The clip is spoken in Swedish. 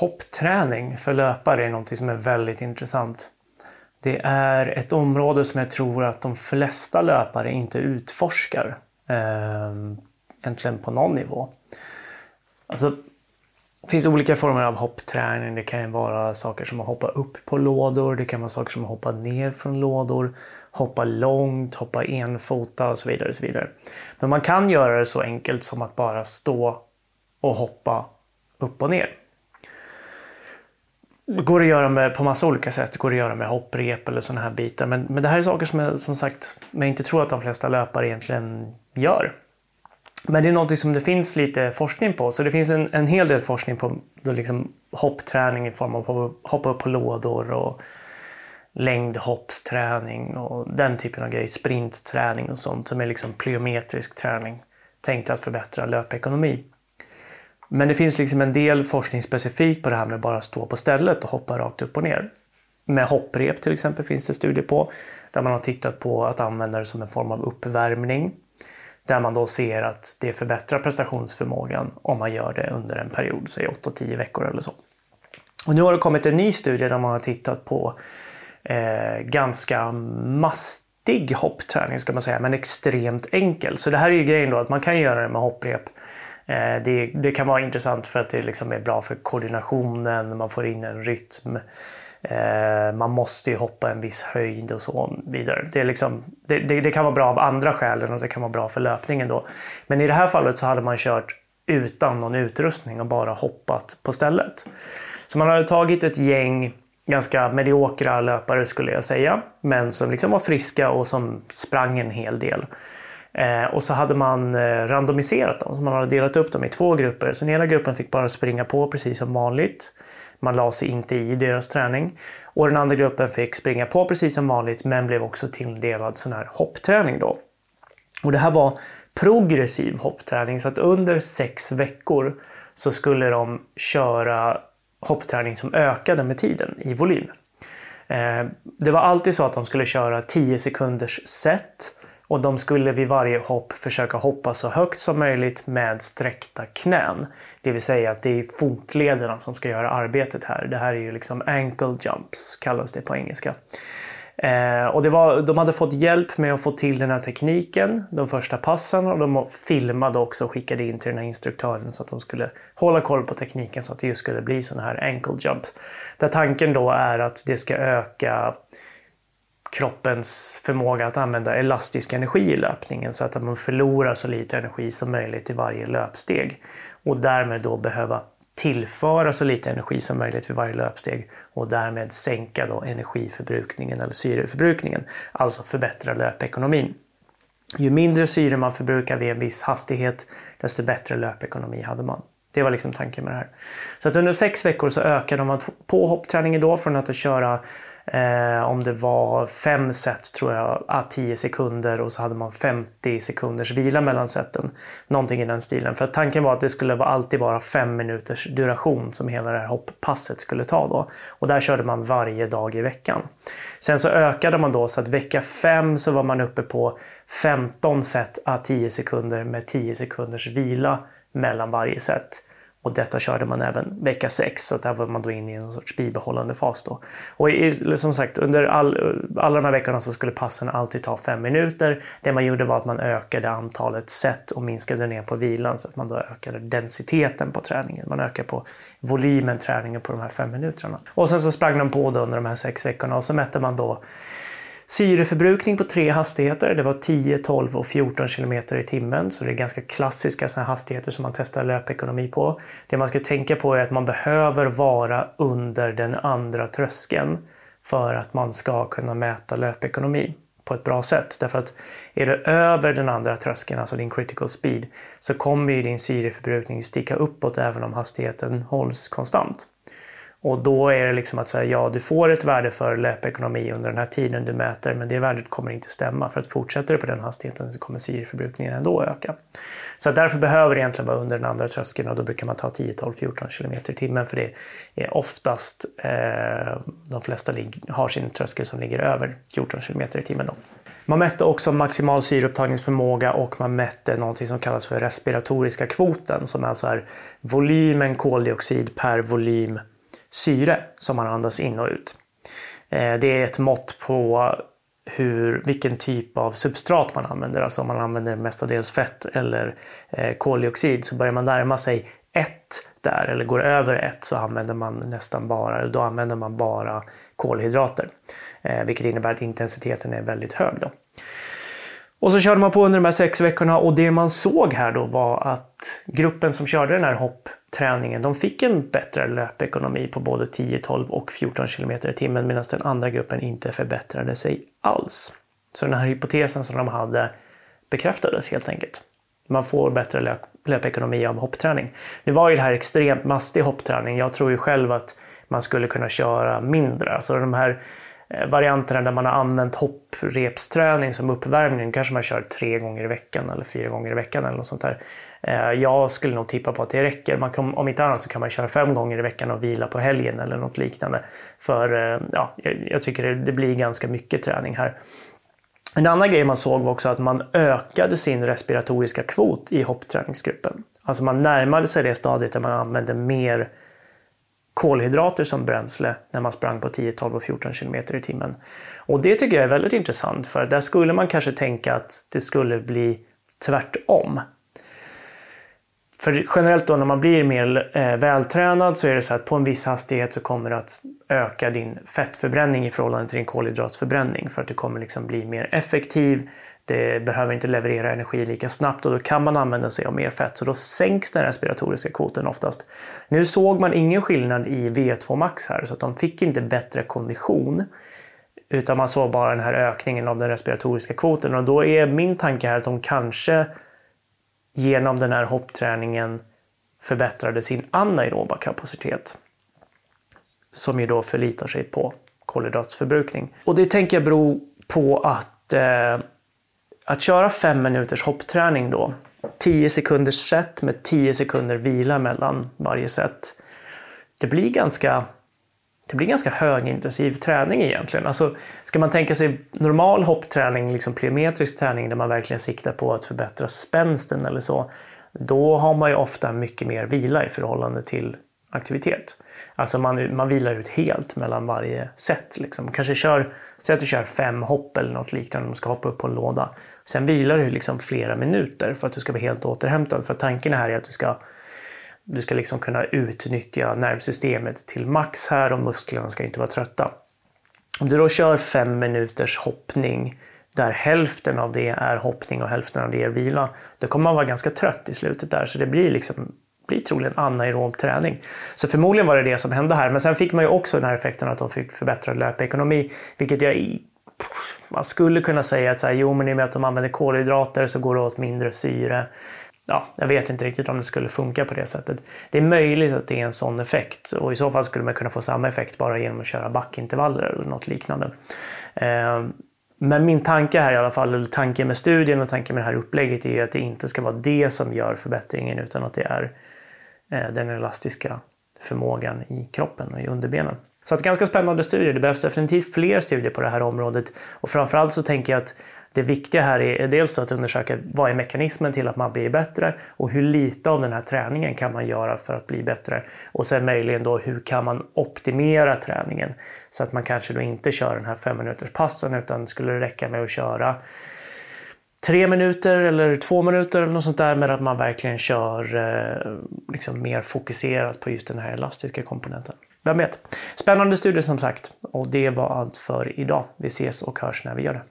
Hoppträning för löpare är något som är väldigt intressant. Det är ett område som jag tror att de flesta löpare inte utforskar. Eh, egentligen på någon nivå. Alltså, det finns olika former av hoppträning. Det kan vara saker som att hoppa upp på lådor. Det kan vara saker som att hoppa ner från lådor. Hoppa långt, hoppa enfota och så vidare. Och så vidare. Men man kan göra det så enkelt som att bara stå och hoppa upp och ner. Det går att göra med, på massa olika sätt. Det går att göra med hopprep eller sådana här bitar. Men, men det här är saker som jag som sagt jag inte tror att de flesta löpare egentligen gör. Men det är något som det finns lite forskning på. Så det finns en, en hel del forskning på då liksom hoppträning i form av att hoppa upp på lådor och längdhoppsträning och den typen av grejer. Sprintträning och sånt som är liksom plyometrisk träning tänkt att förbättra löpekonomi. Men det finns liksom en del forskning specifikt på det här med bara stå på stället och hoppa rakt upp och ner. Med hopprep till exempel finns det studier på där man har tittat på att använda det som en form av uppvärmning. Där man då ser att det förbättrar prestationsförmågan om man gör det under en period, säg 8-10 veckor eller så. Och nu har det kommit en ny studie där man har tittat på eh, ganska mastig hoppträning ska man säga, men extremt enkel. Så det här är ju grejen då att man kan göra det med hopprep Eh, det, det, kan vara intressant för att det liksom är bra för koordinationen, man får in en rytm. Eh, man måste ju hoppa en viss höjd och så vidare. Det, är liksom, det, det, det, kan vara bra av andra skäl och det kan vara bra för löpningen då. Men i det här fallet så hade man kört utan någon utrustning och bara hoppat på stället. Så man hade tagit ett gäng ganska mediokra löpare skulle jag säga, men som liksom var friska och som sprang en hel del. Eh, och så hade man eh, randomiserat dem, så man hade delat upp dem i två grupper. Så den ena gruppen fick bara springa på precis som vanligt. Man la sig inte i deras träning. Och den andra gruppen fick springa på precis som vanligt men blev också tilldelad sån här hoppträning då. Och det här var progressiv hoppträning så att under sex veckor så skulle de köra hoppträning som ökade med tiden i volym. Eh, det var alltid så att de skulle köra 10 sekunders set och de skulle vid varje hopp försöka hoppa så högt som möjligt med sträckta knän. Det vill säga att det är fotlederna som ska göra arbetet här. Det här är ju liksom ankle jumps kallas det på engelska. Eh, och det var, de hade fått hjälp med att få till den här tekniken de första passen och de filmade också och skickade in till den här instruktören så att de skulle hålla koll på tekniken så att det just skulle bli sådana här ankle jumps. Där tanken då är att det ska öka kroppens förmåga att använda elastisk energi i löpningen så att man förlorar så lite energi som möjligt i varje löpsteg och därmed då behöva tillföra så lite energi som möjligt vid varje löpsteg och därmed sänka då energiförbrukningen eller syreförbrukningen, alltså förbättra löpekonomin. Ju mindre syre man förbrukar vid en viss hastighet, desto bättre löpekonomi hade man. Det var liksom tanken med det här. Så att under sex veckor så ökade man på hoppträningen då från att köra Eh, om det var fem set tror jag, a 10 sekunder och så hade man 50 sekunders vila mellan seten. Någonting i den stilen. För tanken var att det skulle vara alltid vara fem minuters duration som hela det här hopppasset skulle ta då. Och där körde man varje dag i veckan. Sen så ökade man då så att vecka fem så var man uppe på 15 set a 10 sekunder med 10 sekunders vila mellan varje set. Och detta körde man även vecka 6, så där var man då inne i en sorts bibehållande fas. Då. Och i, som sagt, under all, alla de här veckorna så skulle passen alltid ta fem minuter. Det man gjorde var att man ökade antalet set och minskade ner på vilan så att man då ökade densiteten på träningen. Man ökade på volymen träningen på de här fem minuterna. Och sen så sprang de på då under de här sex veckorna och så mätte man då Syreförbrukning på tre hastigheter. Det var 10, 12 och 14 km i timmen. Så det är ganska klassiska såna hastigheter som man testar löpekonomi på. Det man ska tänka på är att man behöver vara under den andra tröskeln för att man ska kunna mäta löpekonomi på ett bra sätt. Därför att är du över den andra tröskeln, alltså din critical speed, så kommer ju din syreförbrukning sticka uppåt även om hastigheten hålls konstant. Och då är det liksom att säga ja, du får ett värde för löpekonomi under den här tiden du mäter, men det värdet kommer inte stämma för att fortsätter du på den hastigheten så kommer syreförbrukningen ändå öka. Så därför behöver det egentligen vara under den andra tröskeln och då brukar man ta 10, 12, 14 km i timmen för det är oftast eh, de flesta har sin tröskel som ligger över 14 km i timmen. Då. Man mätte också maximal syreupptagningsförmåga och man mätte någonting som kallas för respiratoriska kvoten som alltså är volymen koldioxid per volym syre som man andas in och ut. Eh, det är ett mått på hur, vilken typ av substrat man använder. Alltså om man använder mestadels fett eller eh, koldioxid så börjar man närma sig ett där eller går över ett så använder man nästan bara, då använder man bara kolhydrater. Eh, vilket innebär att intensiteten är väldigt hög. Då. Och så körde man på under de här sex veckorna och det man såg här då var att gruppen som körde den här hoppträningen, de fick en bättre löpekonomi på både 10, 12 och 14 km i timmen medan den andra gruppen inte förbättrade sig alls. Så den här hypotesen som de hade bekräftades helt enkelt. Man får bättre löp löpekonomi av hoppträning. Nu var ju det här extremt mastig hoppträning. Jag tror ju själv att man skulle kunna köra mindre. Alltså de här Eh, varianterna där man har använt hopprepsträning som uppvärmning. Kanske man kör tre gånger i veckan eller fyra gånger i veckan eller något sånt där. Eh, jag skulle nog tippa på att det räcker. Man kan, om inte annat så kan man köra fem gånger i veckan och vila på helgen eller något liknande. För eh, ja, jag tycker det, det blir ganska mycket träning här. En annan grej man såg var också att man ökade sin respiratoriska kvot i hoppträningsgruppen. Alltså man närmade sig det stadiet där man använde mer kolhydrater som bränsle när man sprang på 10, 12 och 14 km i timmen. Och det tycker jag är väldigt intressant för där skulle man kanske tänka att det skulle bli tvärtom. För generellt då när man blir mer eh, vältränad så är det så att på en viss hastighet så kommer det att öka din fettförbränning i förhållande till din kolhydratsförbränning för att du kommer liksom bli mer effektiv. Det behöver inte leverera energi lika snabbt och då kan man använda sig av mer fett så då sänks den respiratoriska kvoten oftast. Nu såg man ingen skillnad i V2 max här så att de fick inte bättre kondition utan man såg bara den här ökningen av den respiratoriska kvoten och då är min tanke här att de kanske genom den här hoppträningen förbättrade sin anaeroba kapacitet som ju då förlitar sig på kolhydratsförbrukning. Och det tänker jag beror på att eh, att köra fem minuters hoppträning då, 10 sekunders set med 10 sekunder vila mellan varje set. Det blir ganska det blir ganska högintensiv träning egentligen. Alltså, ska man tänka sig normal hoppträning, liksom plyometrisk träning där man verkligen siktar på att förbättra spänsten eller så, då har man ju ofta mycket mer vila i förhållande till aktivitet. Alltså man, man vilar ut helt mellan varje set. Liksom. Kanske kör, säg att du kör fem hopp eller något liknande, du ska hoppa upp på en låda. Sen vilar du liksom flera minuter för att du ska bli helt återhämtad. För tanken här är att du ska, du ska liksom kunna utnyttja nervsystemet till max här och musklerna ska inte vara trötta. Om du då kör fem minuters hoppning där hälften av det är hoppning och hälften av det är vila, då kommer man vara ganska trött i slutet där. Så det blir liksom blir troligen anaerob träning. Så förmodligen var det det som hände här. Men sen fick man ju också den här effekten att de fick förbättrad löpekonomi, vilket jag man skulle kunna säga att så här, jo, men i och med att de använder kolhydrater så går det åt mindre syre. Ja, jag vet inte riktigt om det skulle funka på det sättet. Det är möjligt att det är en sån effekt och i så fall skulle man kunna få samma effekt bara genom att köra backintervaller eller något liknande. Ehm, men min tanke här i alla fall, eller tanken med studien och tanken med det här upplägget är att det inte ska vara det som gör förbättringen utan att det är Eh, den elastiska förmågan i kroppen och i underbenen. Så att ganska spännande studier. Det behövs definitivt fler studier på det här området och framförallt så tänker jag att det viktiga här är dels att undersöka vad är mekanismen till att man blir bättre och hur lite av den här träningen kan man göra för att bli bättre och sen möjligen då hur kan man optimera träningen så att man kanske då inte kör den här fem minuters passen utan skulle det räcka med att köra tre minuter eller två minuter eller något sånt där med att man verkligen kör eh, liksom mer fokuserat på just den här elastiska komponenten. Vem vet? Spännande studie som sagt och det var allt för idag. Vi ses och hörs när vi gör det.